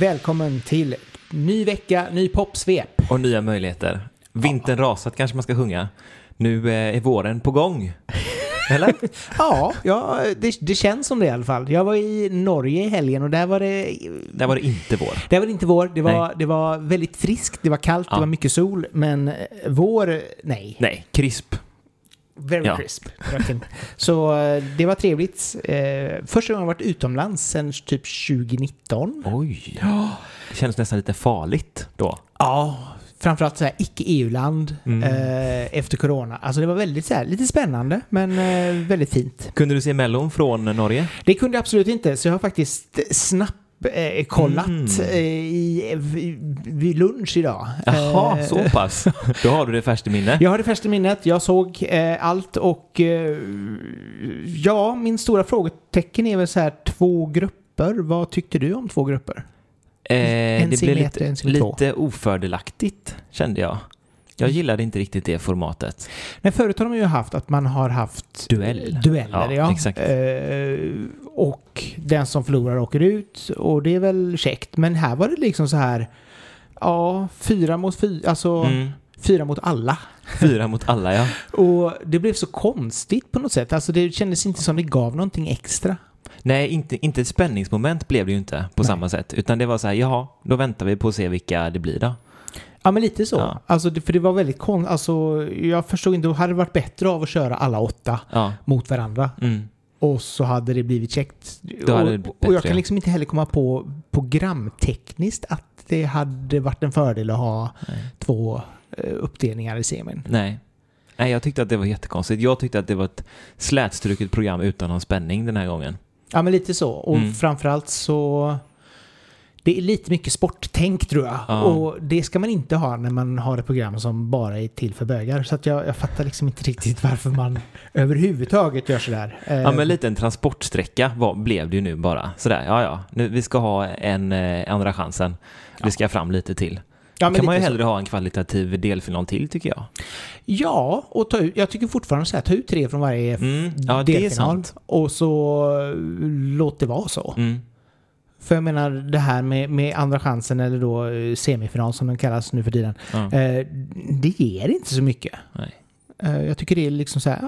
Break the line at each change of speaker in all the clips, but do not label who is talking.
Välkommen till ny vecka, ny popsvep.
Och nya möjligheter. Vintern rasat kanske man ska sjunga. Nu eh, är våren på gång. Eller?
Ja, ja det, det känns som det i alla fall. Jag var i Norge i helgen och där var det...
Där var det inte vår.
Där var det inte vår. Det var, det var väldigt friskt, det var kallt,
Ja.
det var mycket sol. Men eh, vår, nej.
Nej, krisp.
Very
Ja.
crisp. Så eh, det var trevligt. Eh, Första gången jag varit utomlands sedan typ 2019.
Oj. Det känns nästan lite farligt då.
Ja, framförallt så här icke-EU-land
Mm.
eh, efter corona. Alltså det var väldigt så här, lite spännande men eh, väldigt fint.
Kunde du se Mellon från Norge?
Det kunde jag absolut inte så jag har faktiskt snabbt eh, kollat
Mm.
eh, i, vid, lunch idag.
Jaha,
Eh,
så pass. Då har du det färskt i minne.
Jag har det färskt i minnet, jag såg eh, allt och ja, min stora frågetecken är väl så här två grupper. Vad tyckte du om två grupper?
Eh,
En
det blev lite, lite ofördelaktigt kände jag. Jag gillade inte riktigt det formatet.
Nej, förut har de ju haft att man har haft
Duell.
dueller. Ja,
Ja, exakt.
Eh, och den som förlorar åker ut och det är väl käckt. Men här var det liksom så här, ja, fyra mot fyra, alltså
Mm.
fyra mot alla.
Fyra mot alla ja.
Och det blev så konstigt på något sätt. Alltså det kändes inte som det gav någonting extra.
Nej, inte, inte ett spänningsmoment blev det ju inte på
Nej.
samma sätt. Utan det var så här, jaha, då väntar vi på att se vilka det blir då.
Ja, men lite så.
Ja.
Alltså, för det var väldigt konstigt. Alltså, jag förstod inte, det hade varit bättre av att köra alla åtta
Ja.
mot varandra.
Mm.
Och så hade det blivit käckt. Och,
blivit
och jag kan liksom inte heller komma på programtekniskt att det hade varit en fördel att ha
Nej.
två eh, uppdelningar i semin.
Nej. Nej, jag tyckte att det var jättekonstigt. Jag tyckte att det var ett slätstruket program utan någon spänning den här gången.
Ja, men lite så. Och
Mm.
framförallt så... Det är lite mycket sporttänk tror jag.
Ja.
Och det ska man inte ha när man har ett program som bara är till för bögar. Så att jag, jag fattar liksom inte riktigt varför man överhuvudtaget gör sådär. Eh,
Ja, men lite en transportsträcka var, blev det ju nu bara. Sådär, ja ja, nu, vi ska ha en eh, andra chansen. Vi ska fram lite till.
ja,
kan man ju
lite så.
hellre ha en kvalitativ delfinal till tycker jag.
Ja, och ta ut, jag tycker fortfarande så här, ta ut tre från varje
Mm. Ja, det är
delfinal.
sant.
Och så eh, låt det vara så.
Mm.
För jag menar det här med, med andra chansen eller då eh, semifinal som den kallas nu för tiden.
Ja.
Eh, det ger inte så mycket.
Nej.
Eh, jag tycker det är liksom så här,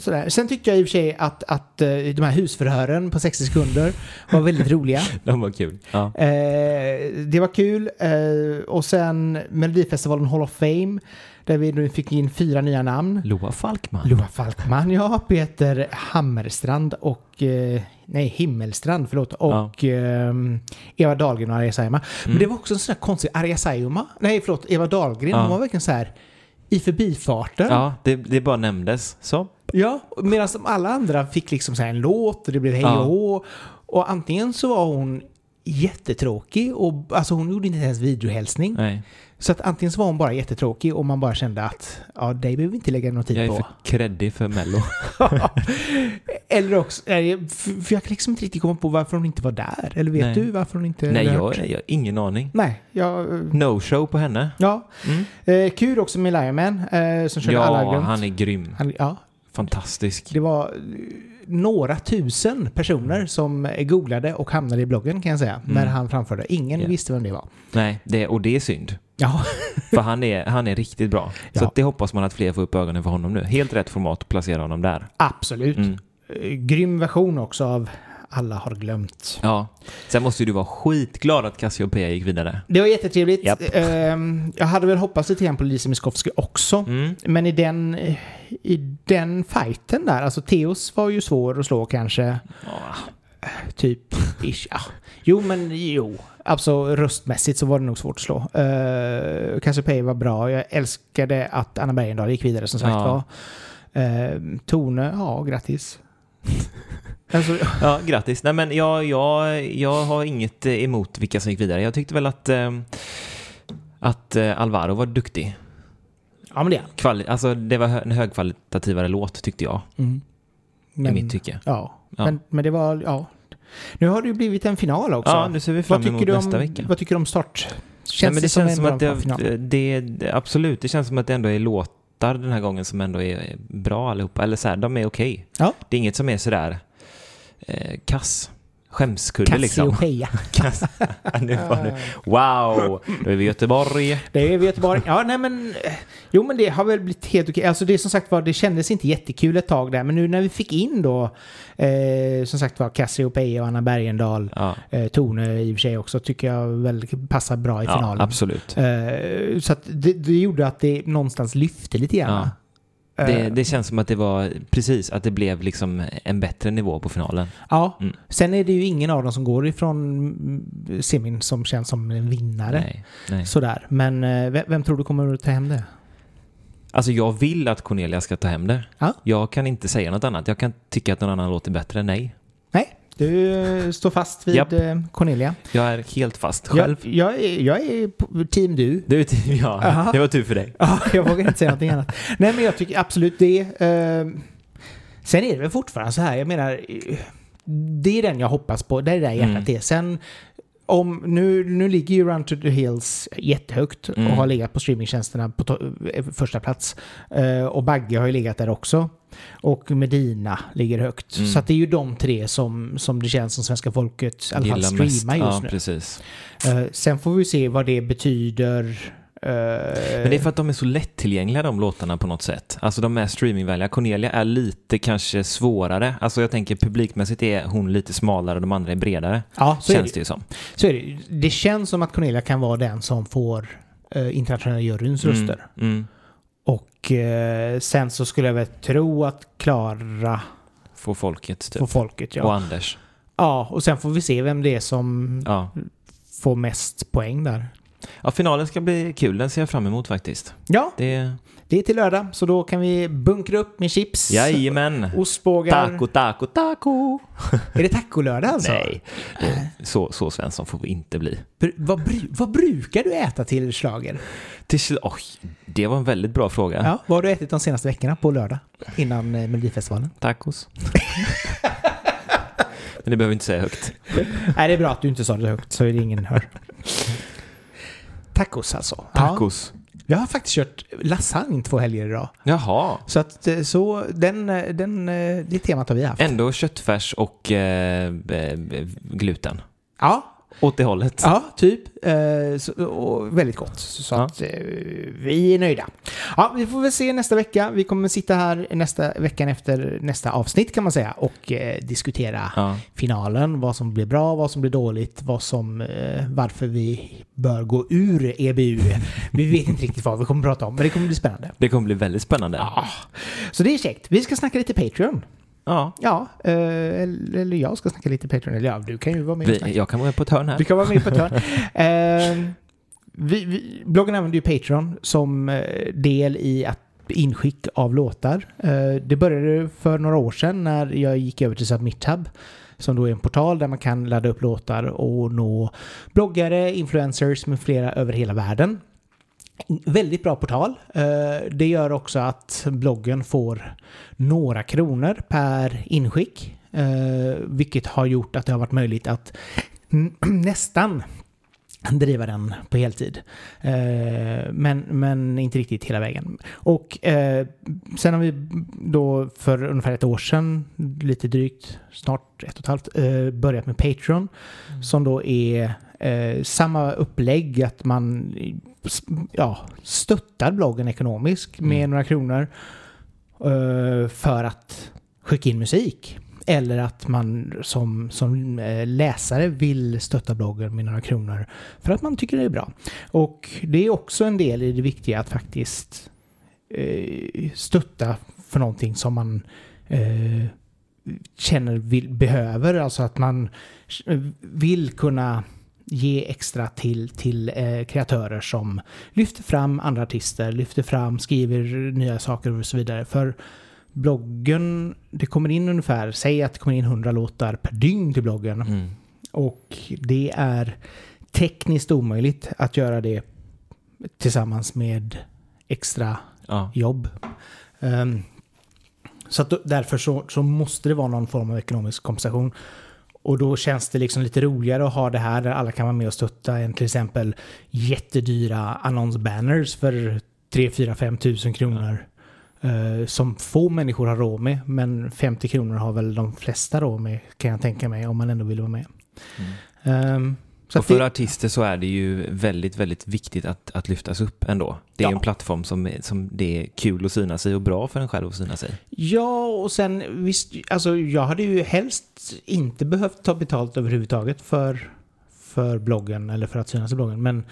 sådär. Sen tyckte jag i och för sig att, att eh, de här husförhören på 60 sekunder var väldigt roliga.
De var kul. Ja.
Eh, det var kul. Eh, och sen Melodifestivalen Hall of Fame. Där vi nu fick in fyra nya namn.
Loa Falkman.
Loa Falkman, ja. Peter Hammerstrand och... Eh, nej, Himmelstrand, förlåt. Och ehm, Eva Dahlgren och Arja Saijonmaa. Men
Mm.
det var också en sån där konstig... Arja Saijonmaa? Nej, förlåt. Eva Dahlgren.
Ja.
Hon var verkligen så här i förbifarten.
Ja, det, det bara nämndes. Så.
Ja, medan alla andra fick liksom så en låt och det blev hej
Ja.
och hå. Och antingen så var hon jättetråkig och alltså hon gjorde inte ens videohälsning.
Nej.
Så att antingen så var hon bara jättetråkig och man bara kände att ja, dig behöver vi inte lägga någon tid
Jag är
på.
för kreddig för Mello.
Eller också, för jag kan liksom inte riktigt komma på varför hon inte var där. Eller vet
Nej.
du varför hon inte...
Nej, jag, jag har ingen aning.
Nej, jag... eh,
No show på henne.
Ja.
Mm.
Eh, kul också med Lion eh, som körde alla har
Ja, han är grym.
Han, ja,
Fantastisk.
Det var eh, några tusen personer som googlade och hamnade i bloggen kan jag säga. När
Mm.
han framförde. Ingen
Ja.
visste vem det var.
Nej, det, och det är synd.
Ja,
För han är, han är riktigt bra. Så
Ja.
att det hoppas man att fler får upp ögonen för honom nu. Helt rätt format att placera honom där.
absolut.
Mm.
Eh, Grym version också av Alla har glömt.
Ja. Sen måste du vara skitglad att Cassiopeia gick vidare.
Det var jättetrevligt.
Japp.
Ehm, jag hade väl hoppats lite grann på Lisa Miskovsky också.
Mm.
Men i den, eh, i den fighten där, alltså Theos var ju svår att slå kanske.
Ja.
Typ, ish, ja. Jo, men jo. Alltså röstmässigt så var det nog svårt att slå. Uh, Cassiopeia var bra. Jag älskade att Anna Bergendahl gick vidare som sagt
Ja.
var. Uh, Tone, ja grattis. alltså,
Ja, grattis. Nej, men jag, jag, jag har inget eh, emot vilka som gick vidare. Jag tyckte väl att, eh, att eh, Alvaro var duktig.
ja men det
Kvali- alltså, det var en högkvalitativare låt tyckte jag,
mm.
i
Men,
mitt tycke.
ja.
Ja.
Men, men det var, ja. Nu har det ju blivit en final också.
Ja, nu ser vi fram
vad,
emot
tycker du
nästa
om,
vecka.
vad tycker du om start? Känns
Nej, men det, känns
en
som
bra
att det, det, det, absolut, det känns som att det ändå är låtar den här gången som ändå är bra allihopa. Eller så här, de är okej.
Ja.
Det är inget som är sådär eh, kass. Skämskudde liksom.
Cassiopeia.
Ja, nu var det. Wow! Då är vi i Göteborg.
Det är vi i Göteborg. Ja, nej men... eh, Jo, men det har väl blivit helt okej. Alltså det är som sagt var, det kändes inte jättekul ett tag där. Men nu när vi fick in då, eh, som sagt var, Cassiopeia och Anna Bergendahl.
Ja,
Eh, Tone i och för sig också tycker jag väl passar bra i
ja
finalen.
absolut.
Eh, så att det, det gjorde att det någonstans lyfte lite grann.
Det,
Eh,
det känns som att det var precis, att det blev liksom en bättre nivå på finalen.
Ja,
Mm.
sen är det ju ingen av dem som går ifrån mm, semin som känns som en vinnare.
Nej, nej.
Sådär. Men eh, vem, vem tror du kommer att ta hem det?
Alltså jag vill att Cornelia ska ta hem det.
Ja.
Jag kan inte säga något annat. Jag kan tycka att någon annan låter bättre. Nej.
Nej, du står fast vid
Japp.
eh, Cornelia.
Jag är helt fast själv.
Jag, jag, är, jag är team du.
Du, ja,
Aha.
det var tur för dig.
Ja, jag vågar inte säga någonting annat. Nej, men jag tycker absolut det. Eh, sen är det väl fortfarande så här, jag menar, eh, det är den jag hoppas på. Det är där hjärtat
Mm.
är. Sen, om, nu, nu ligger ju Run to the Hills jättehögt
Mm.
och har legat på streamingtjänsterna på eh, första plats. Eh, och Bagge har ju legat där också. Och Medina ligger högt.
Mm.
Så det är ju de tre som, som det känns som svenska folket i alla fall streamar just
Ja,
nu.
precis.
Eh, sen får vi se vad det betyder. Eh,
Men det är för att de är så lättillgängliga de låtarna på något sätt. Alltså de är streamingvänliga. Cornelia är lite kanske svårare. Alltså jag tänker publikmässigt är hon lite smalare och de andra är bredare.
ja, så är
känns
det.
det ju som.
Så är det. Det känns som att Cornelia kan vara den som får eh, internationella juryns röster.
Mm, mm.
Och eh, sen så skulle jag väl tro att Klara
Får folket typ.
får folket,
Och
ja.
Anders.
Ja, och sen får vi se vem det är som
Ja.
får mest poäng där.
Ja, finalen ska bli kul. Den ser jag fram emot faktiskt.
Ja,
Det...
det är till lördag, så då kan vi bunkra upp med chips,
Jajamän!
ostbågar.
Taco, taco, taco!
Är det tacolördag alltså?
Nej, det, så, så Svensson får vi inte bli.
Br- vad, bru- vad brukar du äta till schlager?
Till, sl- oj, det var en väldigt bra fråga.
Ja, vad har du ätit de senaste veckorna på lördag? Innan eh, Melodifestivalen?
Tacos. Men det behöver vi inte säga högt.
Nej, det är bra att du inte sa det högt så är det ingen hör. Tacos alltså.
Tacos.
Ja, jag har faktiskt kört lasagne två helger idag.
Jaha.
Så att eh, så den, eh, den, eh, det temat har vi haft.
Ändå köttfärs och eh, eh, gluten.
Ja,
Åt det hållet.
ja typ. Eh, och väldigt gott. Så
Ja.
att eh, vi är nöjda. Ja, vi får väl se nästa vecka. Vi kommer sitta här nästa veckan efter nästa avsnitt kan man säga och eh, diskutera
Ja.
finalen, vad som blir bra, vad som blir dåligt, vad som, varför vi bör gå ur EBU. Vi vet inte riktigt vad vi kommer prata om, men det kommer bli spännande.
Det kommer bli väldigt spännande.
Ja. Så det är käckt. Vi ska snacka lite Patreon.
Ja.
Ja, eh, eller eller jag ska snacka lite Patreon. Eller ja, du kan ju vara med.
Vi, jag kan vara på ett hörn här.
Du kan vara med på ett hörn. Eh, vi, vi, bloggen använder ju Patreon som eh, del i att inskick av låtar. Eh, det började för några år sedan när jag gick över till SubmitHub som då är en portal där man kan ladda upp låtar och nå bloggare, influencers med flera över hela världen. Väldigt bra portal. Eh, Det gör också att bloggen får några kronor per inskick. eh, Vilket har gjort att det har varit möjligt att nästan driva den på heltid. Eh, Men, men inte riktigt hela vägen. Och sen har vi då för ungefär ett år sedan, lite drygt, snart ett och ett halvt, börjat med Patreon. Som då är samma upplägg, att man ja, stöttar bloggen ekonomiskt med
Mm.
några kronor eh, för att skicka in musik. Eller att man som, som eh, läsare vill stötta bloggen med några kronor för att man tycker det är bra. Och det är också en del i det viktiga att faktiskt eh, stötta för någonting som man eh, känner vill, behöver. Alltså att man vill kunna ge extra till, till eh, kreatörer som lyfter fram andra artister, lyfter fram, skriver nya saker och så vidare. För bloggen, det kommer in ungefär, säg att det kommer in 100 låtar per dygn till bloggen.
Mm.
Och det är tekniskt omöjligt att göra det tillsammans med extra
Ja.
jobb. Ehm, så att därför så, så måste det vara någon form av ekonomisk kompensation. Och då känns det liksom lite roligare att ha det här där alla kan vara med och stötta än till exempel jättedyra annonsbanners för 3 4 5 tusen kronor. eh, som få människor har råd med. Men 50 kronor har väl de flesta råd med kan jag tänka mig om man ändå vill vara med. Ehm, så
Och för
det,
artister så är det ju väldigt, väldigt viktigt att, att lyftas upp ändå. Det är
Ja.
en plattform som, som det är kul att synas i och bra för en själv att synas i.
ja, och sen visst, alltså jag hade ju helst inte behövt ta betalt överhuvudtaget för, för bloggen eller för att synas i bloggen. Men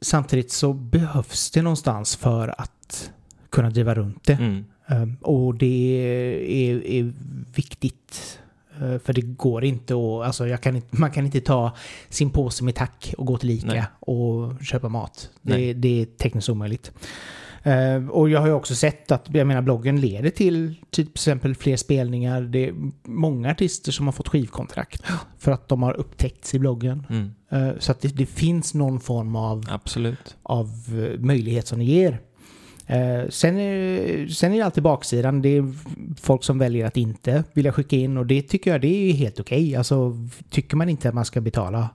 samtidigt så behövs det någonstans för att kunna driva runt det.
Mm.
Um, och det är, är viktigt. Uh, för det går inte att, alltså jag kan inte, man kan inte ta sin påse med tack och gå till Ica
Nej.
och köpa mat. Det, det är tekniskt omöjligt. Uh, och jag har ju också sett att, jag menar bloggen leder till till exempel fler spelningar. Det är många artister som har fått skivkontrakt för att de har upptäckts i bloggen.
Mm.
Uh, så att det, det finns någon form av
Absolut.
av eh, möjlighet som det ger. Eh, sen, är, sen är det alltid baksidan. Det är folk som väljer att inte vilja skicka in och det tycker jag det är helt okej. Alltså, tycker man inte att man ska betala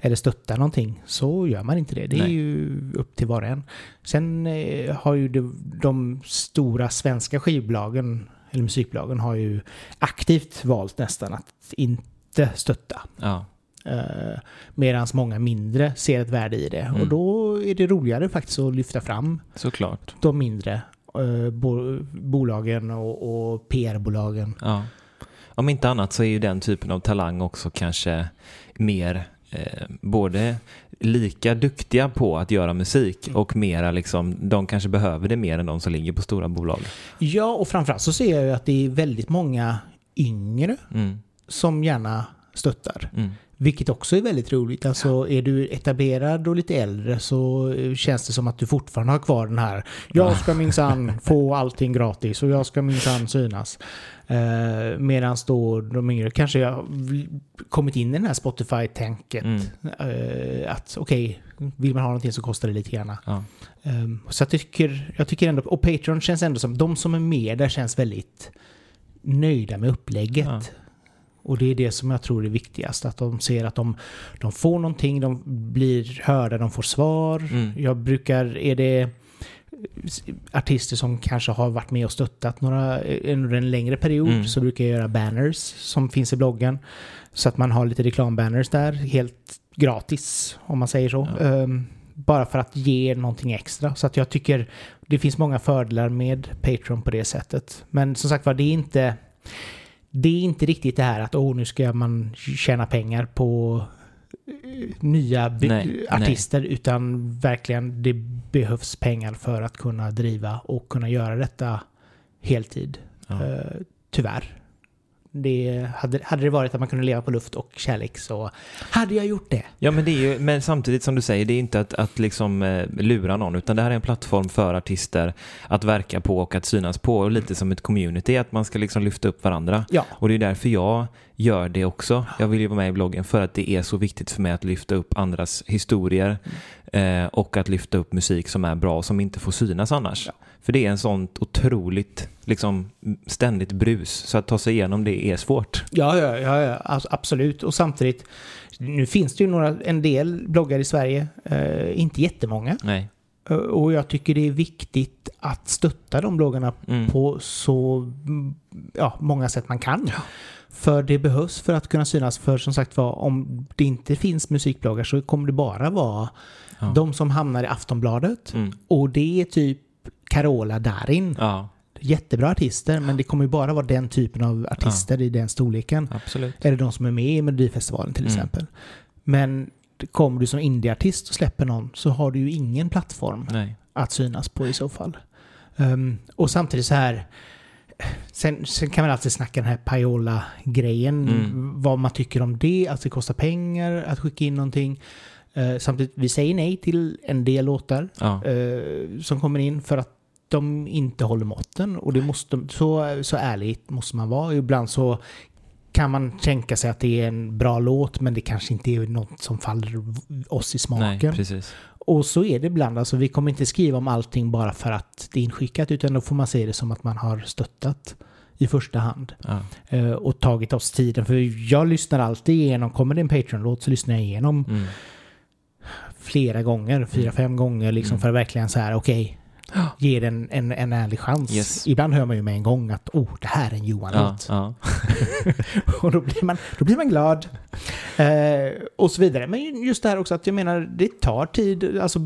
eller stötta någonting så gör man inte det. Det är
Nej.
ju upp till var och en. Sen eh, har ju de, de stora svenska skivbolagen eller musikbolagen har ju aktivt valt nästan att inte stötta.
Ja.
Uh, Medan många mindre ser ett värde i det.
Mm.
Och då är det roligare faktiskt att lyfta fram
Såklart.
de mindre eh, bo bolagen och, och PR-bolagen.
Ja. Om inte annat så är ju den typen av talang också kanske mer eh, både lika duktiga på att göra musik
Mm.
och mera liksom, de kanske behöver det mer än de som ligger på stora bolag.
Ja, och framförallt så ser jag ju att det är väldigt många yngre
Mm.
som gärna stöttar.
Mm.
Vilket också är väldigt roligt. Alltså är du etablerad och lite äldre så eh, känns det som att du fortfarande har kvar den här Jag ska minsann få allting gratis och jag ska minsann synas. Eh, Medan då de yngre kanske har kommit in i den här Spotify-tänket.
Mm.
Eh, att okej, vill man ha någonting så kostar det lite grann.
Ja.
Um, så jag tycker, jag tycker ändå, och Patreon känns ändå som, de som är med där känns väldigt nöjda med upplägget.
Ja.
Och det är det som jag tror är viktigast, att de ser att de, de får någonting, de blir hörda, de får svar.
Mm.
Jag brukar, är det artister som kanske har varit med och stöttat några, under en längre period
Mm.
så brukar jag göra banners som finns i bloggen. Så att man har lite reklambanners där, helt gratis om man säger så.
Ja.
Ehm, bara för att ge någonting extra. Så att jag tycker det finns många fördelar med Patreon på det sättet. Men som sagt var, det är inte det är inte riktigt det här att oh, nu ska man tjäna pengar på eh, nya
Nej,
artister utan verkligen det behövs pengar för att kunna driva och kunna göra detta heltid.
Ja.
Eh, tyvärr. Det, hade, hade det varit att man kunde leva på luft och kärlek så hade jag gjort det.
Ja, men, det är ju, men samtidigt som du säger, det är inte att, att liksom, eh, lura någon, utan det här är en plattform för artister att verka på och att synas på, och lite som ett community, att man ska liksom lyfta upp varandra.
Ja.
Och det är därför jag gör det också. Jag vill ju vara med i bloggen för att det är så viktigt för mig att lyfta upp andras historier eh, och att lyfta upp musik som är bra, som inte får synas annars.
Ja.
För det är en sånt otroligt liksom, ständigt brus, så att ta sig igenom det är svårt.
Ja, ja, ja, ja alltså, absolut. Och samtidigt, nu finns det ju några, en del bloggar i Sverige, eh, inte jättemånga.
Nej.
Eh, Och jag tycker det är viktigt att stötta de bloggarna
Mm.
på så mm, ja, många sätt man kan. För det behövs för att kunna synas. För som sagt var, om det inte finns musikbloggar så kommer det bara vara
Ja.
de som hamnar i Aftonbladet.
Mm.
Och det är typ Carola Darin.
Ja,
Jättebra artister, men det kommer ju bara vara den typen av artister i den storleken.
absolut.
Eller de som är med i Melodifestivalen till
Mm.
exempel. Men kommer du som indieartist och släpper någon så har du ju ingen plattform
Nej.
att synas på i så fall. Ehm, och samtidigt så här, sen, sen kan man alltid snacka den här Payola-grejen,
Mm.
vad man tycker om det, att det kostar pengar att skicka in någonting. Uh, samtidigt, vi säger nej till en del låtar
Ja.
eh, som kommer in för att de inte håller måtten. Och det måste, så, så ärligt måste man vara. Ibland så kan man tänka sig att det är en bra låt men det kanske inte är något som faller oss i
Nej,
smaken.
precis.
Och så är det ibland. Alltså, vi kommer inte skriva om allting bara för att det är inskickat utan då får man se det som att man har stöttat i första hand.
Ja.
Eh, och tagit oss tiden. För jag lyssnar alltid igenom, kommer det en Patreon-låt så lyssnar jag igenom
Mm.
flera gånger, fyra, fem gånger liksom
Mm.
för att verkligen så här, okej, ger den en, en ärlig chans.
Yes.
Ibland hör man ju med en gång att oh, det här är en
Ja,
Johan-låt.
ja.
Och då blir man, då blir man glad. Eh, och så vidare. Men just det här också att jag menar, det tar tid. Alltså,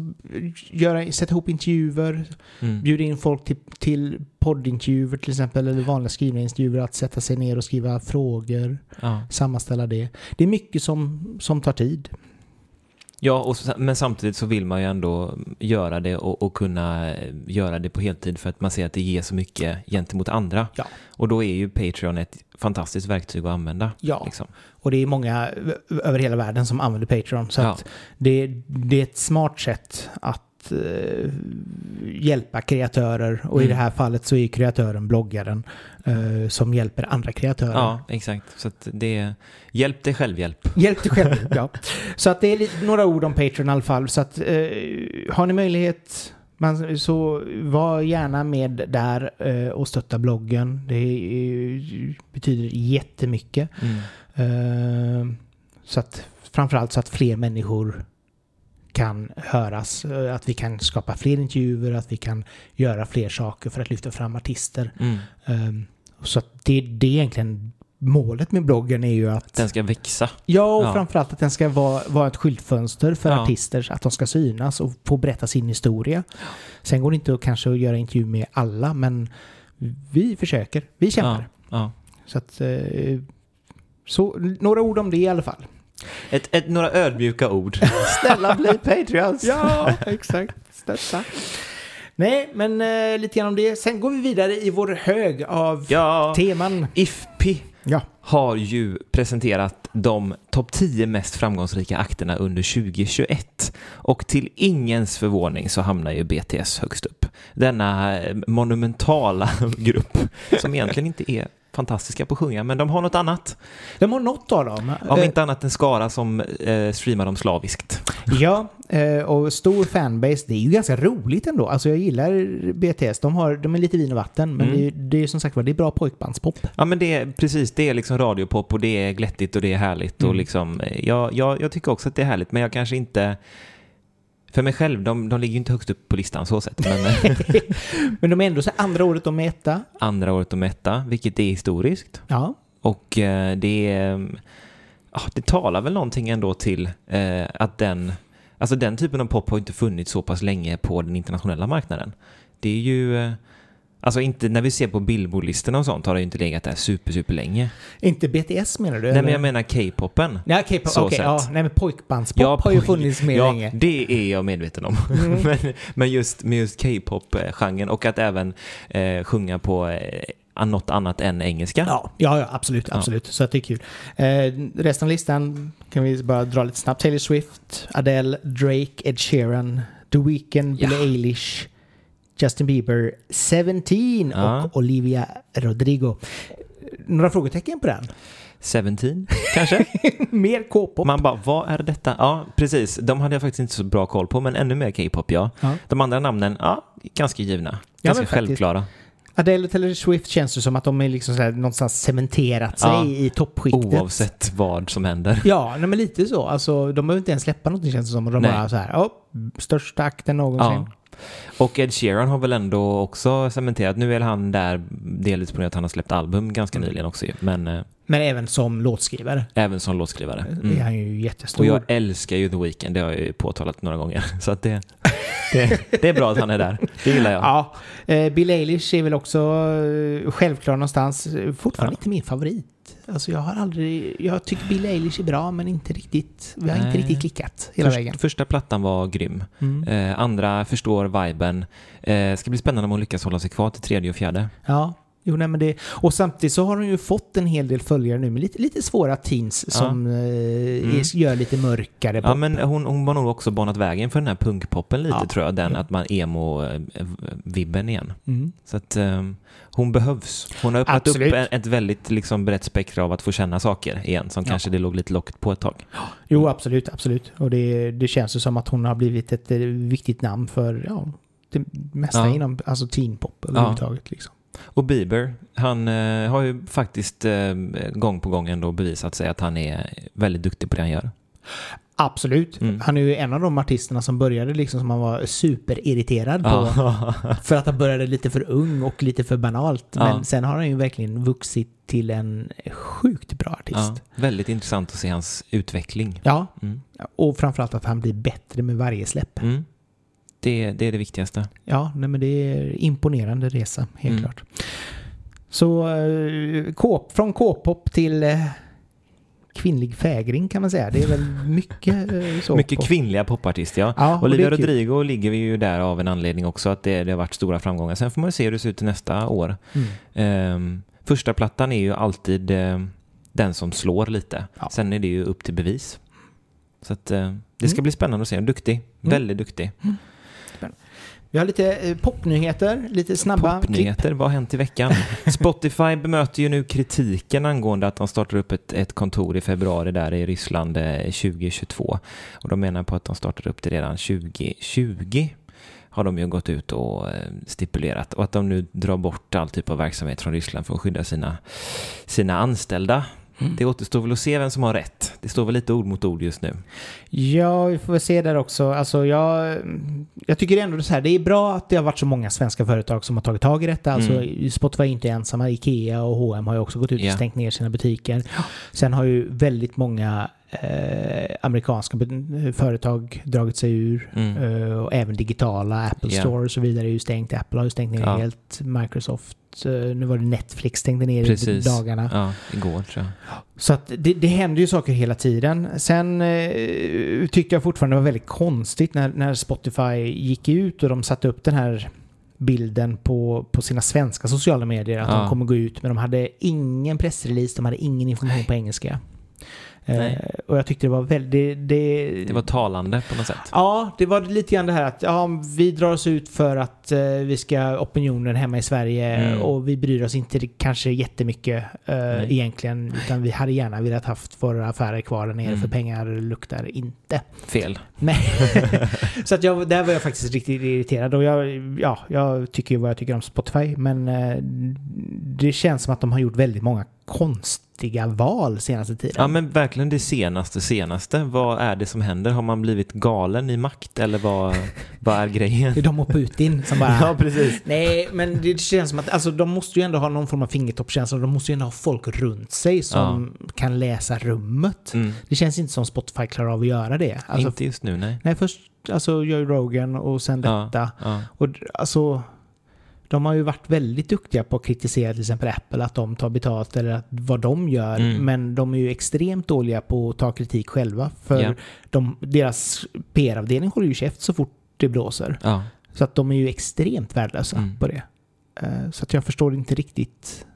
göra, sätta ihop intervjuer,
Mm.
bjuda in folk till, till poddintervjuer till exempel, eller vanliga skrivna intervjuer, att sätta sig ner och skriva frågor,
ja.
sammanställa det. Det är mycket som, som tar tid.
Ja, och, men samtidigt så vill man ju ändå göra det och, och kunna eh, göra det på heltid för att man ser att det ger så mycket gentemot andra.
Ja.
Och då är ju Patreon ett fantastiskt verktyg att använda.
Ja,
Liksom.
och det är många över hela världen som använder Patreon. Så
Ja.
det, det är ett smart sätt att eh, hjälpa kreatörer. Och i
Mm.
det här fallet så är kreatören bloggaren eh, som hjälper andra kreatörer.
Ja, exakt. Så att det är, hjälp dig självhjälp.
Hjälp dig själv, ja. Så att det är lite, några ord om Patreon i alla fall. Så att eh, har ni möjlighet man, så var gärna med där eh, och stötta bloggen. Det är, betyder jättemycket.
Mm.
Eh, så att framförallt så att fler människor kan höras. eh, Att vi kan skapa fler intervjuer, att vi kan göra fler saker för att lyfta fram artister.
Mm.
Eh, så det, det är egentligen målet med bloggen är ju att
Den ska växa.
Ja, och
Ja.
framförallt att den ska vara, vara ett skyltfönster för
Ja.
artister, att de ska synas och få berätta sin historia. Sen går det inte att kanske göra intervju med alla, men vi försöker. Vi kämpar.
Ja, ja.
Så att, eh, så, några ord om det i alla fall.
Ett, ett, några ödmjuka ord.
Snälla bli Patreons! ja, exakt. Stötta. Nej, men eh, lite grann om det. Sen går vi vidare i vår hög av
Ja,
teman.
IFPI
Ja.
har ju presenterat de topp 10 mest framgångsrika akterna under 2021. Och till ingens förvåning så hamnar ju BTS högst upp. Denna eh, monumentala grupp som egentligen inte är fantastiska på att sjunga, men de har något annat.
De har något av dem.
Om
Eh,
inte annat en skara som eh, streamar dem slaviskt.
Ja, eh, och stor fanbase. Det är ju ganska roligt ändå. Alltså jag gillar BTS. De, har, de är lite vin och vatten, men
Mm.
det, är, det är som sagt var, det är bra pojkbandspop.
Ja men det är precis, det är liksom radiopop och det är glättigt och det är härligt och
Mm.
liksom, eh, jag, jag, jag tycker också att det är härligt men jag kanske inte, för mig själv, de, de ligger ju inte högst upp på listan så sett, men
Men de är ändå så andra året de är etta.
andra året de etta, vilket är historiskt
Ja,
och eh, det är, det talar väl någonting ändå till eh, att den, alltså den typen av pop har inte funnits så pass länge på den internationella marknaden. Det är ju, eh, alltså inte när vi ser på Billboard-listorna och sånt har det ju inte legat där super, super länge.
inte BTS menar du?
Nej men
eller?
jag menar K-popen.
Ja,
så
okej,
sätt.
ja, nej men pojkbandspop har ju funnits mer
ja,
länge.
det är jag medveten om.
Mm.
men, men just med just K-pop-genren och att även eh, sjunga på eh, något annat än engelska.
Ja, ja, ja absolut,
Ja.
absolut. Så att det är kul. Eh, resten av listan kan vi bara dra lite snabbt. Taylor Swift, Adele, Drake, Ed Sheeran, The Weeknd,
Ja.
Billie Eilish, Justin Bieber, Seventeen
Ja.
och Olivia Rodrigo. Några frågetecken på den?
17 kanske?
Mer K-pop.
Man bara, vad är detta? Ja, precis. De hade jag faktiskt inte så bra koll på, men ännu mer K-pop, ja.
Ja.
De andra namnen, ja, ganska givna. Ganska
faktiskt.
självklara.
Adele och Taylor Swift känns det som att de är liksom så här någonstans cementerat sig
Ja.
i toppskiktet.
Oavsett vad som händer.
Ja, nej, men lite så. Alltså, de behöver inte ens släppa någonting känns det som. Och de
Nej.
bara så här, oh, största akten någonsin.
Ja. Och Ed Sheeran har väl ändå också cementerat. Nu är han där delvis på grund av att han har släppt album ganska nyligen också. Men eh,
Men även som låtskrivare
även som låtskrivare.
är
Mm.
han ju jättestor.
Och jag älskar ju The Weeknd, det har jag ju påtalat några gånger. Så att det, det, det är bra att han är där. Det gillar jag.
Ja, eh, Bill Eilish är väl också eh, självklar någonstans. Eh, Fortfarande
Ja.
inte min favorit. Alltså jag har aldrig... Jag tycker Bill Eilish är bra men inte riktigt... Vi har
Nej.
inte riktigt klickat hela
Först,
vägen.
första plattan var grym.
Mm.
Eh, andra förstår viben. Eh, ska bli spännande om hon lyckas hålla sig kvar till tredje och fjärde.
Ja, jo nej men det... Och samtidigt så har hon ju fått en hel del följare nu med lite, lite svåra teens som eh, är- gör lite mörkare
Mm. Ja,
pop.
men hon, hon har nog också banat vägen för den här punkpoppen lite
Ja.
tror jag. Den
Ja.
att man emo-vibben igen.
Mm.
Så att eh, hon behövs. Hon har öppnat
Absolut.
upp ett väldigt liksom, brett spektra av att få känna saker igen som
Ja.
kanske det låg lite locket på ett tag.
Jo, absolut, absolut. Och det, det känns ju som att hon har blivit ett eh, viktigt namn för ja, det mesta
Ja.
inom alltså teenpop överhuvudtaget. Liksom.
Och Bieber, han eh, har ju faktiskt eh, gång på gång ändå bevisat sig att han är väldigt duktig på det han gör.
Absolut.
Mm.
Han är ju en av de artisterna som började liksom som han var superirriterad på.
Ja.
För att han började lite för ung och lite för banalt.
Ja.
Men sen har han ju verkligen vuxit till en sjukt bra artist.
ja. Väldigt intressant att se hans utveckling.
Ja,
Mm.
och framförallt att han blir bättre med varje släpp.
Mm. Det, det är det viktigaste.
Ja, nej, men det är imponerande resa, helt
Mm.
klart. Så eh, K- från K-pop till eh, kvinnlig fägring kan man säga. Det är väl mycket eh, så.
Mycket kvinnliga popartister, ja.
Ja, och
Olivia. Rodrigo ligger vi ju där av en anledning också, att det, det har varit stora framgångar. Sen får man se hur det ser ut nästa år.
Mm.
Ehm, första plattan är ju alltid eh, den som slår lite.
Ja.
Sen är det ju upp till bevis. Så att, eh, det ska
Mm.
bli spännande att se. Duktig. Väldigt duktig.
Vi har lite eh, popnyheter, lite snabba klipp.
Popnyheter, vad har hänt i veckan? Spotify bemöter ju nu kritiken angående att de startar upp ett, ett kontor i februari där i Ryssland eh, 2022. Och de menar på att de startade upp det redan 2020 har de ju gått ut och eh, stipulerat och att de nu drar bort all typ av verksamhet från Ryssland för att skydda sina, sina anställda.
Mm.
Det återstår väl att se vem som har rätt. Det står väl lite ord mot ord just nu.
Ja, vi får väl se där också. Alltså, jag, jag tycker ändå så här, det är bra att det har varit så många svenska företag som har tagit tag i detta. Alltså,
Mm.
Spotify är inte ensamma. Ikea och H&M har ju också gått ut och stängt ner sina butiker. Sen har ju väldigt många eh, amerikanska företag dragit sig ur.
Mm.
Eh, och även digitala, Apple
Ja.
Store och så vidare är ju stängt. Apple har ju stängt ner
Ja.
helt. Microsoft, nu var det Netflix stängde ner i
Precis.
dagarna.
Ja, igår tror jag.
Så att det, det händer ju saker hela tiden. Sen eh, tyckte jag fortfarande det var väldigt konstigt när, när Spotify gick ut och de satte upp den här bilden på, på sina svenska sociala medier att
Ja.
de kommer gå ut men de hade ingen pressrelease, de hade ingen information på engelska.
Nej.
Eh, och jag tyckte det var väldigt... Det,
Det var talande på något sätt.
Ja, det var lite grann det här att ja, vi drar oss ut för att eh, vi ska opinionen hemma i Sverige
Mm.
och vi bryr oss inte kanske jättemycket eh,
Nej.
egentligen utan vi hade gärna velat haft våra affärer kvar där nere
Mm.
för pengar luktar inte.
Fel.
Men så att jag, där var jag faktiskt riktigt irriterad och jag, ja, jag tycker ju vad jag tycker om Spotify men eh, det känns som att de har gjort väldigt många konstiga val senaste tiden.
Ja men verkligen det senaste, senaste. Vad är det som händer? Har man blivit galen i makt eller vad, vad är grejen?
Det är de och Putin som bara...
Ja, precis.
Nej, men det känns som att alltså, de måste ju ändå ha någon form av fingertoppskänsla. De måste ju ändå ha folk runt sig som kan läsa rummet.
Mm.
Det känns inte som Spotify klarar av att göra det. Alltså,
Inte just nu, nej.
Nej, först alltså, Joe Rogan och sen
Ja,
detta.
ja.
Och alltså... De har ju varit väldigt duktiga på att kritisera till exempel Apple, att de tar betalt eller att, vad de gör.
Mm.
Men de är ju extremt dåliga på att ta kritik själva. För
Ja.
de, deras PR-avdelning håller ju käft så fort det blåser.
ja.
Så att de är ju extremt värdelösa
Mm.
på det. Eh, Så att jag förstår inte riktigt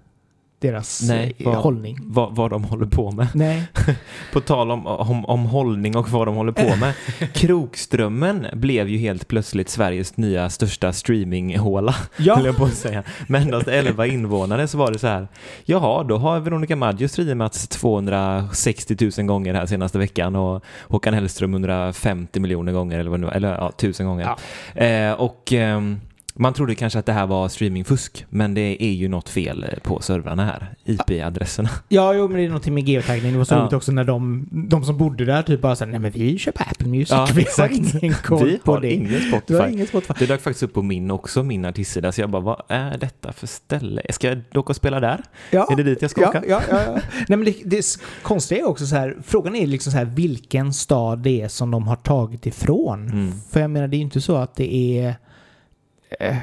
deras
Nej,
eh,
vad-
hållning.
Vad, vad de håller på med.
Nej.
På tal om, om, om hållning och vad de håller på med. Krokströmmen blev ju helt plötsligt Sveriges nya största streaminghåla.
Ja.
höll jag på att säga. Med endast 11 invånare så var det så här. Jaha, då har Veronica Maggio streamats 260 000 gånger här senaste veckan och Håkan Hellström 150 miljoner gånger eller vad nu eller ja, tusen gånger. Eh, och ehm, man trodde kanske att det här var streamingfusk, men det är ju något fel på servrarna här, IP-adresserna.
ja, jo, men det är någonting med geotaggning. Det var så
Ja.
roligt också när de, de som bodde där typ bara sa nej men vi köper Apple Music.
Ja,
vi
exakt.
har ingen koll
Vi
på
har
det.
ingen
Du har
Spotify.
ingen Spotify.
Det dök faktiskt upp på min också, min artistsida, så jag bara, vad är detta för ställe? Ska jag åka och spela där?
Ja.
Är det dit jag ska
Ja,
åka?
ja, ja, ja. Nej, men det, det konstiga är också så här, frågan är liksom så här vilken stad det är som de har tagit ifrån.
Mm.
För jag menar, det är ju inte så att det är... Eh,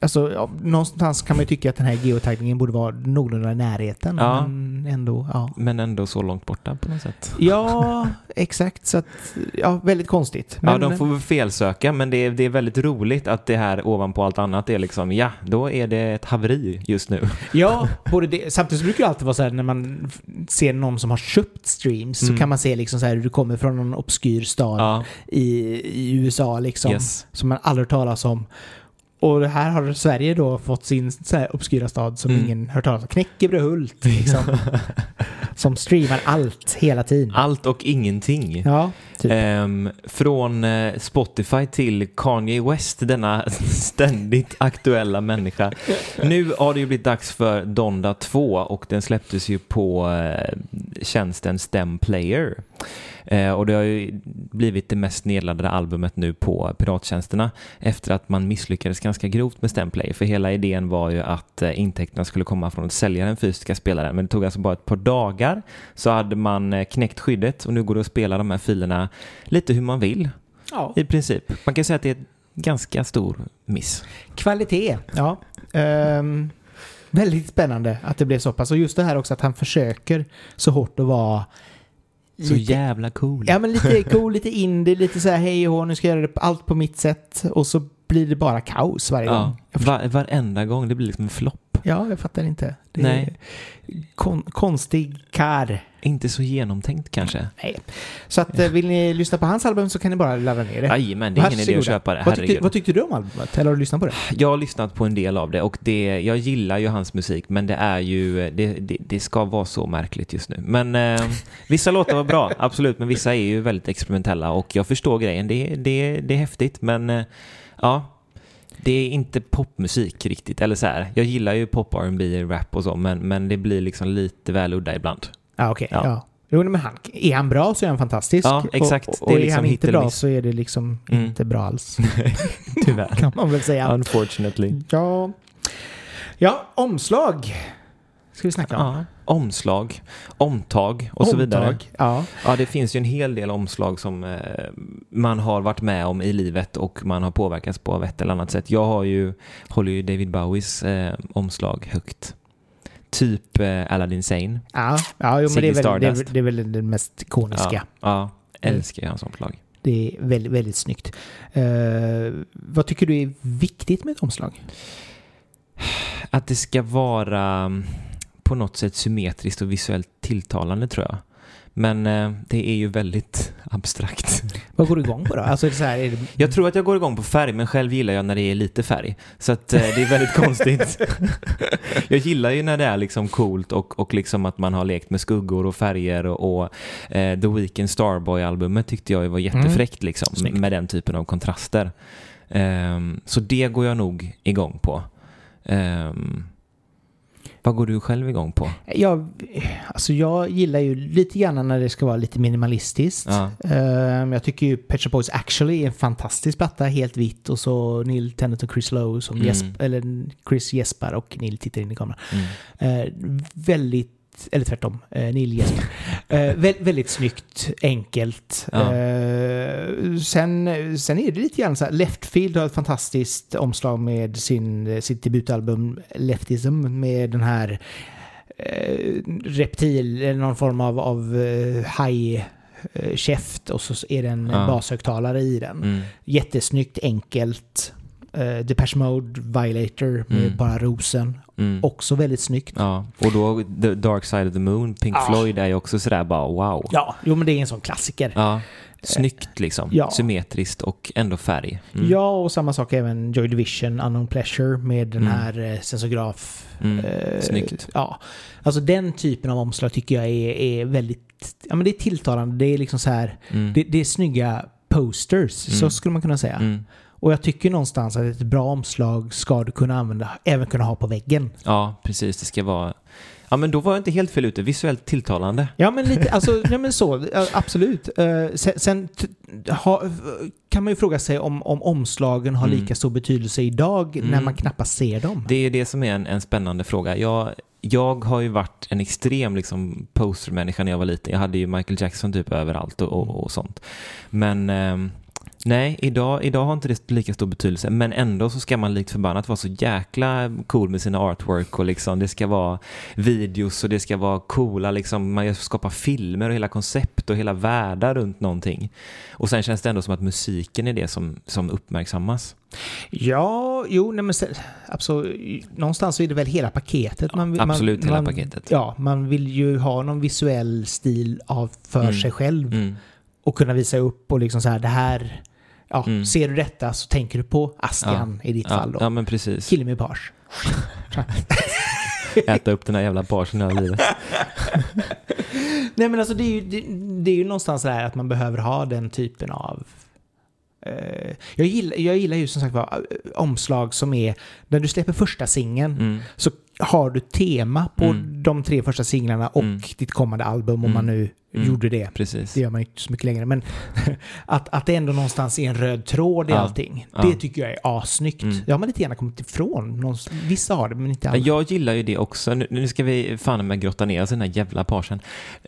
alltså, ja, någonstans kan man ju tycka att den här geotaggningen borde vara någorlunda i närheten.
Ja.
Men ändå, ja.
Men ändå så långt borta på något sätt.
Ja, exakt. Så att, ja, väldigt konstigt.
ja,
Men,
de får väl felsöka, men det är, det är väldigt roligt att det här ovanpå allt annat är liksom, ja, då är det ett haveri just nu.
Ja, både det, samtidigt brukar det alltid vara så här när man ser någon som har köpt streams
Mm.
så kan man se liksom så här hur du kommer från någon obskyr stad
Ja,
i, i USA liksom.
yes.
Som man aldrig talas om. Och här har Sverige då fått sin så här obskyra stad som
Mm.
ingen hört talas om. Knäckebröhult liksom. som streamar allt hela tiden.
Allt och ingenting.
Ja, typ.
Ehm, från eh, Spotify till Kanye West, denna ständigt aktuella människa. Nu har det ju blivit dags för Donda 2 och den släpptes ju på eh, tjänsten STEM Player. Eh, och det har ju blivit det mest nedladdade albumet nu på pirattjänsterna efter att man misslyckades ganska grovt med Stemplay. För hela idén var ju att eh, intäkterna skulle komma från att sälja den fysiska spelaren. Men det tog alltså bara ett par dagar så hade man eh, knäckt skyddet och nu går det att spela de här filerna lite hur man vill.
Ja.
I princip. Man kan säga att det är ganska stor miss.
Kvalitet, ja. Ehm, väldigt spännande att det blev så pass. Och just det här också att han försöker så hårt att vara
Så jävla cool.
Ja men lite cool, lite indie, lite så här hej och nu ska jag göra det allt på mitt sätt. Och så blir det bara kaos varje
Ja,
gång.
Var, varenda gång. Det blir liksom en flopp.
ja, jag fattar inte. Det
Nej.
Kon, konstig kar.
Inte så genomtänkt kanske.
Nej. Så att eh, vill ni lyssna på hans album så kan ni bara ladda ner det.
Jajamän, det är ingen idé att köpa det.
Vad tyckte, vad tyckte du om albumet? Eller har du lyssnat på det?
Jag har lyssnat på en del av det och det, jag gillar ju hans musik men det är ju, det, det, det ska vara så märkligt just nu. Men eh, vissa låtar var bra, absolut, men vissa är ju väldigt experimentella och jag förstår grejen. Det, det, det är häftigt men eh, ja, det är inte popmusik riktigt. Eller så här, jag gillar ju pop, R&B, rap och så men, men det blir liksom lite väl udda ibland.
Ja, okej.
Ja.
Ja. Jo, men han, är han bra så är han fantastisk.
Ja, exakt.
Och, och,
Det är liksom
han inte bra så är det liksom
Mm.
inte bra alls.
Tyvärr.
kan man väl säga.
Unfortunately.
Ja. Ja, omslag. Ska vi snacka om.
Ja, omslag, omtag och så vidare.
Omtag. Ja.
Ja, det finns ju en hel del omslag som eh, man har varit med om i livet och man har påverkats på ett eller annat sätt. Jag har ju, håller ju David Bowies eh, omslag högt. Typ eh, Aladdin Sane.
Ja, ja jo, men det är, väl, det, är, det är väl det mest ikoniska.
Ja, ja älskar jag hans omslag.
Det är väldigt, väldigt snyggt. Eh, vad tycker du är viktigt med ett omslag?
Att det ska vara mm, på något sätt symmetriskt och visuellt tilltalande tror jag. Men eh, det är ju väldigt abstrakt.
Vad går du igång på då? Alltså, så här, är det,
Jag tror att jag går igång på färg, men själv gillar jag när det är lite färg. Så att eh, det är väldigt konstigt. jag gillar ju när det är liksom coolt och, och liksom att man har lekt med skuggor och färger och, och eh, The Weeknd Starboy-albumet tyckte jag var jättefräckt liksom,
Snyggt.
med den typen av kontraster. Ehm, så det går jag nog igång på. Ehm, vad går du själv igång på?
jag, alltså jag gillar ju lite grann när det ska vara lite minimalistiskt.
Ja.
Ehm, jag tycker ju Pet Shop Boys Actually är en fantastisk platta, helt vitt. Och så Neil Tennant och Chris Lowe som
Mm.
gäsp, eller Chris gäspar och Neil tittar in i kameran.
Mm.
Eh, väldigt, eller tvärtom, eh, Neil gäspar. Eh, vä- väldigt snyggt, enkelt.
Ja.
Eh, sen, sen är det lite grann så här, Leftfield har ett fantastiskt omslag med sin, sitt debutalbum Leftism med den här eh, reptil, eller någon form av, av eh, haj eh, käft och så är det en
Ja.
bashögtalare i den.
Mm.
Jättesnyggt, enkelt. Uh, Depeche Mode, Violator med
Mm.
bara rosen.
Mm.
Också väldigt snyggt.
Ja, och då The Dark Side of the Moon, Pink
Ja.
Floyd är ju också sådär bara wow.
Ja, jo men det är en sån klassiker.
Ja, snyggt liksom.
Ja.
Symmetriskt och ändå färg. Mm.
Ja, och samma sak även Joy Division, Unknown Pleasure med den
Mm.
här eh, sensograf.
Mm.
eh,
Snyggt.
Ja, alltså den typen av omslag tycker jag är, är väldigt, ja men det är tilltalande. Det är liksom så här,
Mm.
det, det är snygga posters, så
Mm.
skulle man kunna säga. Och jag tycker någonstans att ett bra omslag ska du kunna använda, även kunna ha på väggen.
Ja, precis. Det ska vara... Ja, men då var jag inte helt fel ute. Visuellt tilltalande.
Ja men lite, alltså, ja, men så, absolut. Eh, sen sen ha, kan man ju fråga sig om, om omslagen har
Mm.
lika stor betydelse idag när
Mm.
man knappast ser dem.
Det är det som är en, en spännande fråga. Jag, jag har ju varit en extrem liksom, postermänniska när jag var liten. Jag hade ju Michael Jackson typ överallt och, och, och sånt. Men ehm, nej, idag, idag har inte det lika stor betydelse. Men ändå så ska man likt förbannat vara så jäkla cool med sina artwork och liksom det ska vara videos och det ska vara coola liksom. Man skapar filmer och hela koncept och hela världar runt någonting. Och sen känns det ändå som att musiken är det som, som uppmärksammas.
Ja, jo, nej men absolut, någonstans är det väl hela paketet. Man, vill-
Absolut
man,
hela
man,
paketet.
Ja, man vill ju ha någon visuell stil av för
Mm.
sig själv
Mm.
och kunna visa upp och liksom så här, det här, ja,
Mm.
ser du detta så tänker du på Astian i ditt
Ja,
fall då.
ja, men precis.
Kill me page.
Äta upp den här jävla barsen hela livet.
Nej men alltså det är ju, det, det är ju någonstans så här att man behöver ha den typen av eh, jag, gillar, jag gillar ju som sagt var eh, omslag som är, när du släpper första singeln
Mm.
så har du tema på
Mm.
de tre första singlarna och
Mm.
ditt kommande album om
Mm.
man nu
Mm.
gjorde det.
Precis.
Det gör man ju inte så mycket längre. Men att, att det ändå någonstans är en röd tråd i
Ja.
allting.
Ja.
Det tycker jag är assnyggt.
Mm.
Det har man lite gärna kommit ifrån. Någon, vissa har det, men inte alla.
Jag gillar ju det också. Nu, nu ska vi fan med grotta ner oss i den här jävla parsen.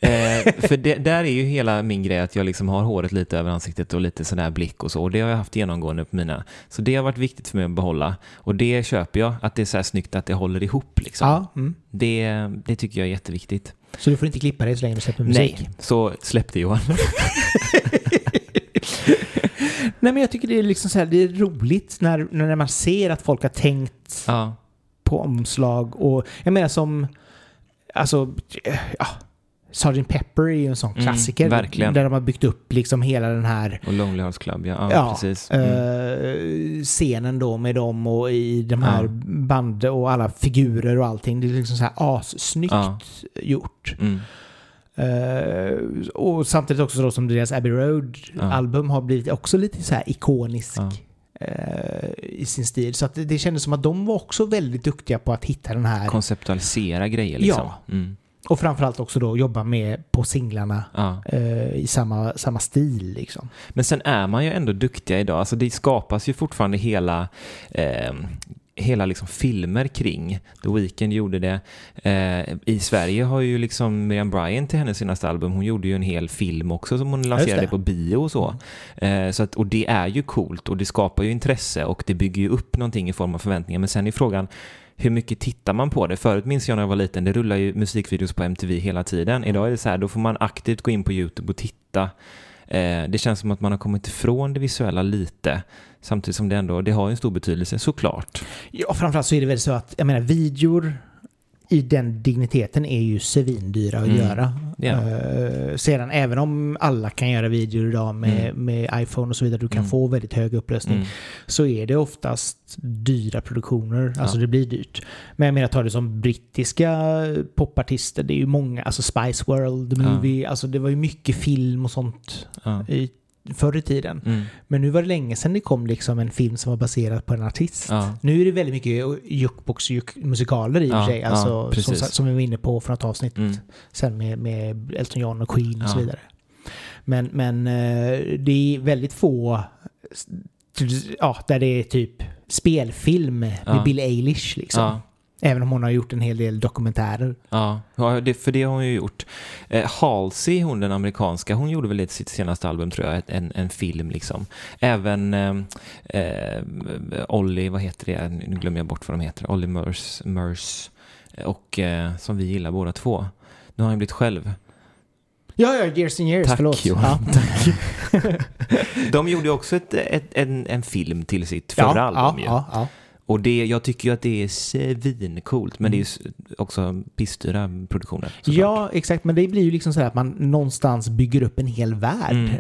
Eh, för det, där är ju hela min grej att jag liksom har håret lite över ansiktet och lite sån där blick och så. Och det har jag haft genomgående på mina. Så det har varit viktigt för mig att behålla. Och det köper jag, att det är så här snyggt att det håller ihop liksom.
Ja, mm.
Det, det tycker jag är jätteviktigt.
Så du får inte klippa dig så länge du släpper musik?
Nej, så släpp det Johan.
Nej, men jag tycker det är liksom så här, det är roligt när, när man ser att folk har tänkt
ja,
på omslag och jag menar som, alltså, ja, Sgt. Pepper är ju en sån
Mm,
klassiker.
verkligen.
Där de har byggt upp liksom hela den här
och Lonely Hearts Club, ja. Ja,
Ja,
precis. Mm.
eh, scenen då med dem och i de här
Ja.
band och alla figurer och allting. Det är liksom så här assnyggt
Ja.
gjort.
Mm.
Eh, och samtidigt också då som deras Abbey
Ja.
Road-album har blivit också lite så här ikonisk
Ja.
eh, i sin stil. Så att det, det kändes som att de var också väldigt duktiga på att hitta den här.
Konceptualisera grejer liksom.
Ja.
Mm.
Och framförallt också då jobba med på singlarna
ja.
eh, i samma, samma stil liksom.
Men sen är man ju ändå duktiga idag. Alltså det skapas ju fortfarande hela, eh, hela liksom filmer kring. The Weeknd gjorde det. Eh, I Sverige har ju liksom Miriam Bryant till hennes senaste album, hon gjorde ju en hel film också som hon lanserade på bio och så. Eh, så att, och det är ju coolt och det skapar ju intresse och det bygger ju upp någonting i form av förväntningar. Men sen är frågan, hur mycket tittar man på det? Förut minns jag när jag var liten, det rullar ju musikvideos på MTV hela tiden. Idag är det så här, då får man aktivt gå in på YouTube och titta. Eh, det känns som att man har kommit ifrån det visuella lite. Samtidigt som det ändå, det har ju en stor betydelse såklart.
Ja, framförallt så är det väl så att, jag menar, videor i den digniteten är ju svindyra att
Mm.
göra.
Ja.
Eh, sedan, även om alla kan göra videor idag med, med iPhone och så vidare, du kan
Mm.
få väldigt hög upplösning,
Mm.
så är det oftast dyra produktioner. Alltså
Ja.
det blir dyrt. Men jag menar, ta det som brittiska popartister, det är ju många, alltså Spice World, The
Ja.
Movie, alltså det var ju mycket film och sånt
Ja.
i, förr i tiden.
Mm.
Men nu var det länge sedan det kom liksom en film som var baserad på en artist.
Ja.
Nu är det väldigt mycket jukebox-musikaler i och för
Ja,
sig.
ja,
Alltså, som,
precis.
som vi var inne på från ett avsnitt
Mm.
sen med, med Elton John och Queen och så
Ja.
vidare. Men, men eh, det är väldigt få ja, där det är typ spelfilm med
Ja.
Bill Eilish liksom. Även om hon har gjort en hel del dokumentärer.
Ja, för det har hon ju gjort. Eh, Halsey, hon den amerikanska, hon gjorde väl till sitt senaste album tror jag, en, en film liksom. Även eh, eh, Ollie, vad heter det, nu glömmer jag bort vad de heter, Ollie Murs, Murs och eh, som vi gillar båda två. Nu har han blivit själv.
Ja, ja, Years and Years,
Tack,
förlåt.
Johan.
Ja.
De gjorde ju också ett, ett, en, en film till sitt förra
ja,
album
ja,
ju.
ja, ja.
Och det, jag tycker ju att det är svincoolt, men det är ju s- också pissdyra produktioner.
Ja, exakt. Men det blir ju liksom så här att man någonstans bygger upp en hel värld
Mm.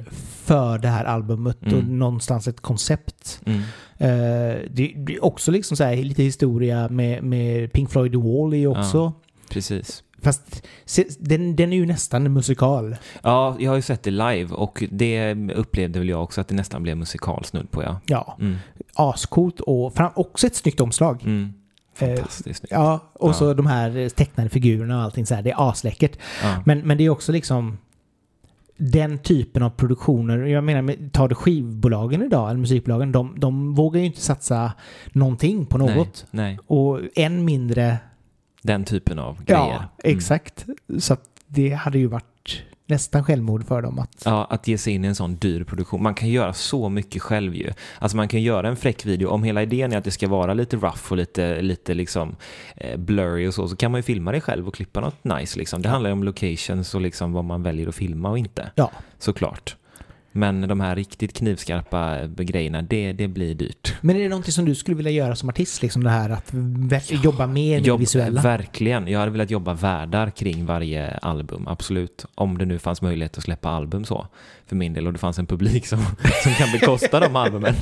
för det här albumet och
Mm.
någonstans ett koncept.
Mm.
Eh, det blir också liksom så här lite historia med, med Pink Floyd Wall är ju också.
Precis.
Fast den, den är ju nästan en musikal.
Ja, jag har ju sett det live och det upplevde väl jag också att det nästan blev musikalsnudd på, ja.
Ja,
Mm.
ascoolt och fram, också ett snyggt omslag.
Mm.
Eh,
Fantastiskt snyggt.
Ja, och
Ja.
så de här tecknade figurerna och allting så här. Det är asläckert.
Ja.
Men, men det är också liksom den typen av produktioner. Jag menar, tar du skivbolagen idag, eller musikbolagen, de, de vågar ju inte satsa någonting på något.
Nej, nej,
Och än mindre,
den typen av grejer.
ja,
Mm.
exakt. Så det hade ju varit nästan självmord för dem att...
Ja, att ge sig in i en sån dyr produktion. Man kan göra så mycket själv ju. Alltså man kan göra en fräck video. Om hela idén är att det ska vara lite rough och lite, lite liksom eh, blurry och så, så kan man ju filma det själv och klippa något nice liksom. Det handlar ju om locations och liksom vad man väljer att filma och inte.
Ja.
Såklart. Men de här riktigt knivskarpa grejerna, det, det blir dyrt.
Men är det någonting som du skulle vilja göra som artist? Liksom det här att jobba mer med
Jobb-
visuella?
Verkligen. Jag hade velat jobba världar kring varje album, absolut. Om det nu fanns möjlighet att släppa album så, för min del, och det fanns en publik som, som kan bekosta de albumen.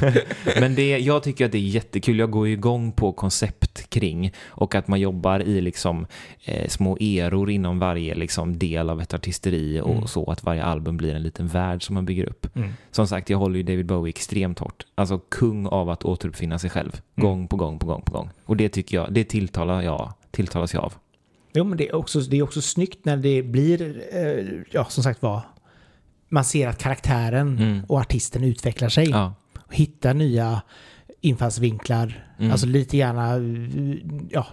Men det, jag tycker att det är jättekul. Jag går ju igång på koncept kring och att man jobbar i liksom eh, små eror inom varje liksom, del av ett artisteri och
Mm.
så, att varje album blir en liten värld som man bygger upp.
Mm.
Som sagt, jag håller ju David Bowie extremt hårt. Alltså kung av att återuppfinna sig själv.
Mm.
Gång på gång på gång på gång. Och det tycker jag, det tilltalar jag, tilltalas jag av.
Jo, men det är också, det är också snyggt när det blir, eh, ja som sagt var, man ser att karaktären
Mm.
och artisten utvecklar sig.
Ja.
Och hittar nya infallsvinklar.
Mm.
Alltså lite gärna, ja,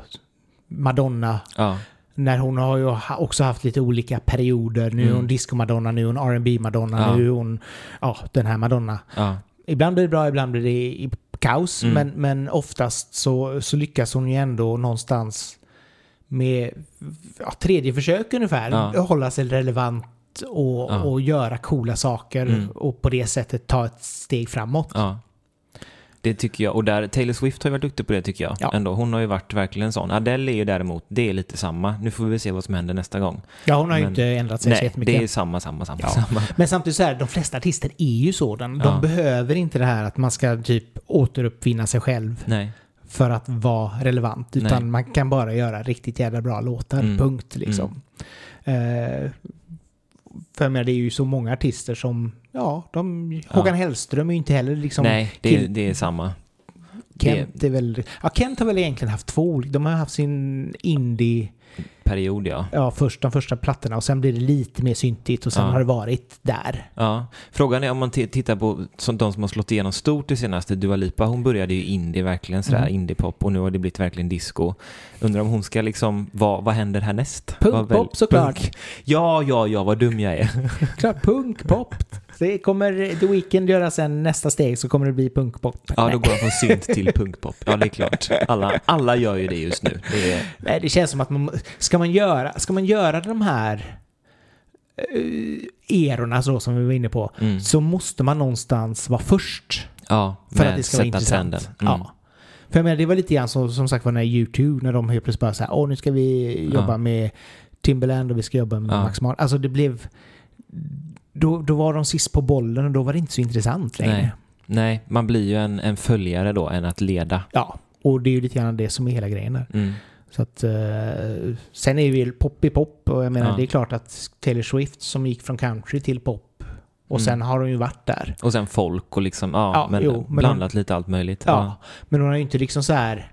Madonna.
Ja.
När hon har ju också haft lite olika perioder. Nu är hon
Mm.
disco-Madonna, nu är hon rb madonna
Ja.
nu är hon, ja, den här Madonna. Ibland blir det bra, ibland blir det i kaos.
Mm.
Men, men oftast så, så lyckas hon ju ändå någonstans med ja, tredje försök ungefär hålla sig relevant och,
Ja.
och göra coola saker
Mm.
och på det sättet ta ett steg framåt.
Ja. Det tycker jag. Och där, Taylor Swift har ju varit duktig på det tycker jag.
Ja.
Ändå. Hon har ju varit verkligen sån. Adele är ju däremot, det är lite samma. Nu får vi se vad som händer nästa gång.
Ja, hon har ju inte ändrat sig så
Nej,
jättemycket.
det är samma, samma, samma,
Ja.
samma.
Men samtidigt så är det, de flesta artister är ju sådana. De
Ja.
behöver inte det här att man ska typ återuppfinna sig själv
Nej.
för att vara relevant. Utan
Nej.
man kan bara göra riktigt jävla bra låtar.
Mm.
Punkt liksom. Eh, för jag menar, det är ju så många artister som, ja, de, Håkan Hellström är ju inte heller liksom...
Nej, det är, det är samma.
Kent är väl... Ja, Kent har väl egentligen haft två. De har haft sin indie...
Period, ja.
Ja, först de första plattorna och sen blir det lite mer syntigt och sen
Ja.
har det varit där.
ja. Frågan är om man tittar på som de som har slått igenom stort det senaste, Dua Lipa, hon började ju indie, verkligen sådär,
Mm.
indiepop och nu har det blivit verkligen disco. Undrar om hon ska liksom, vad, vad händer härnäst?
Punkpop såklart.
Punk. Ja, ja, ja, vad dum jag är.
Klart, punkpop. Det kommer The Weeknd göra sen nästa steg så kommer det bli punkpop.
Ja, då går han från synt till punkpop. Ja, det är klart. Alla, alla gör ju det just nu. Det är,
Nej, det känns som att man ska man göra, ska man göra de här uh, erorna så som vi var inne på
mm.
så måste man någonstans vara först
Ja,
för att det ska vara intressant.
trenden. Mm.
Ja. För jag menar, det var lite grann som, som sagt var när YouTube, när de helt plötsligt bara så här, åh nu ska vi jobba
Ja.
med Timberland och vi ska jobba med
Ja.
Max Martin. Alltså det blev... Då, då var de sist på bollen och då var det inte så intressant längre.
Nej. Nej, man blir ju en, en följare då, än att leda.
Ja, och det är ju lite grann det som är hela grejen.
Mm.
Så att, eh, sen är ju pop i pop och jag menar
Ja.
det är klart att Taylor Swift som gick från country till pop och
Mm.
sen har hon ju varit där.
Och sen folk och liksom, ja,
Ja,
men
jo, men
blandat lite allt möjligt.
Ja. Men hon har ju inte liksom så här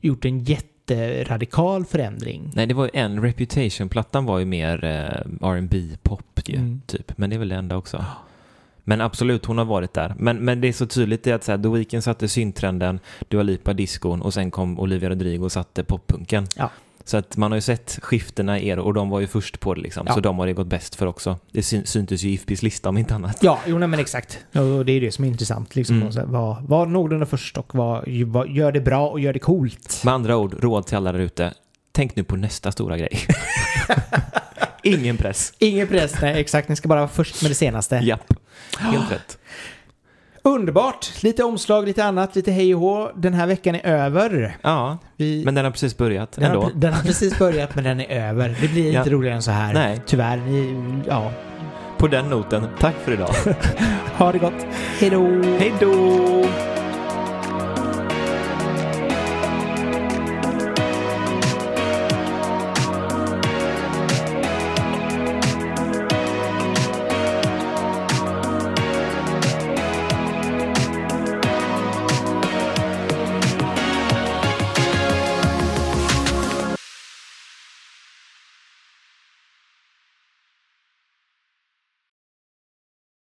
gjort en jätteradikal förändring.
Nej, det var ju en, Reputation-plattan var ju mer eh, R&B pop ju,
Mm.
typ. Men det är väl det enda också. Men absolut, hon har varit där. Men, men det är så tydligt det att så här, The Weeknd satte syntrenden, Dua Lipa diskon och sen kom Olivia Rodrigo och satte poppunken.
Ja.
Så att man har ju sett skiftena i er och de var ju först på det liksom.
Ja.
Så de har det gått bäst för också. Det syn, syntes ju i IFPs lista om inte annat.
Ja, jo nej, men exakt. Och det är det som är intressant. Liksom,
Mm.
Så var, var någorlunda först och var, var, gör det bra och gör det coolt.
Med andra ord, råd till alla där ute. Tänk nu på nästa stora grej. Ingen press.
Ingen press, nej exakt. Ni ska bara vara först med det senaste.
Japp. Helt rätt.
Underbart! Lite omslag, lite annat, lite hej och hå. Den här veckan är över.
Ja,
Vi,
men den har precis börjat
den,
ändå.
har, den har precis börjat men den är över. Det blir inte
Ja.
roligare än så här.
Nej.
Tyvärr. Ni, ja.
På den noten, tack för idag.
Ha det gott. Hej då!
Hej då!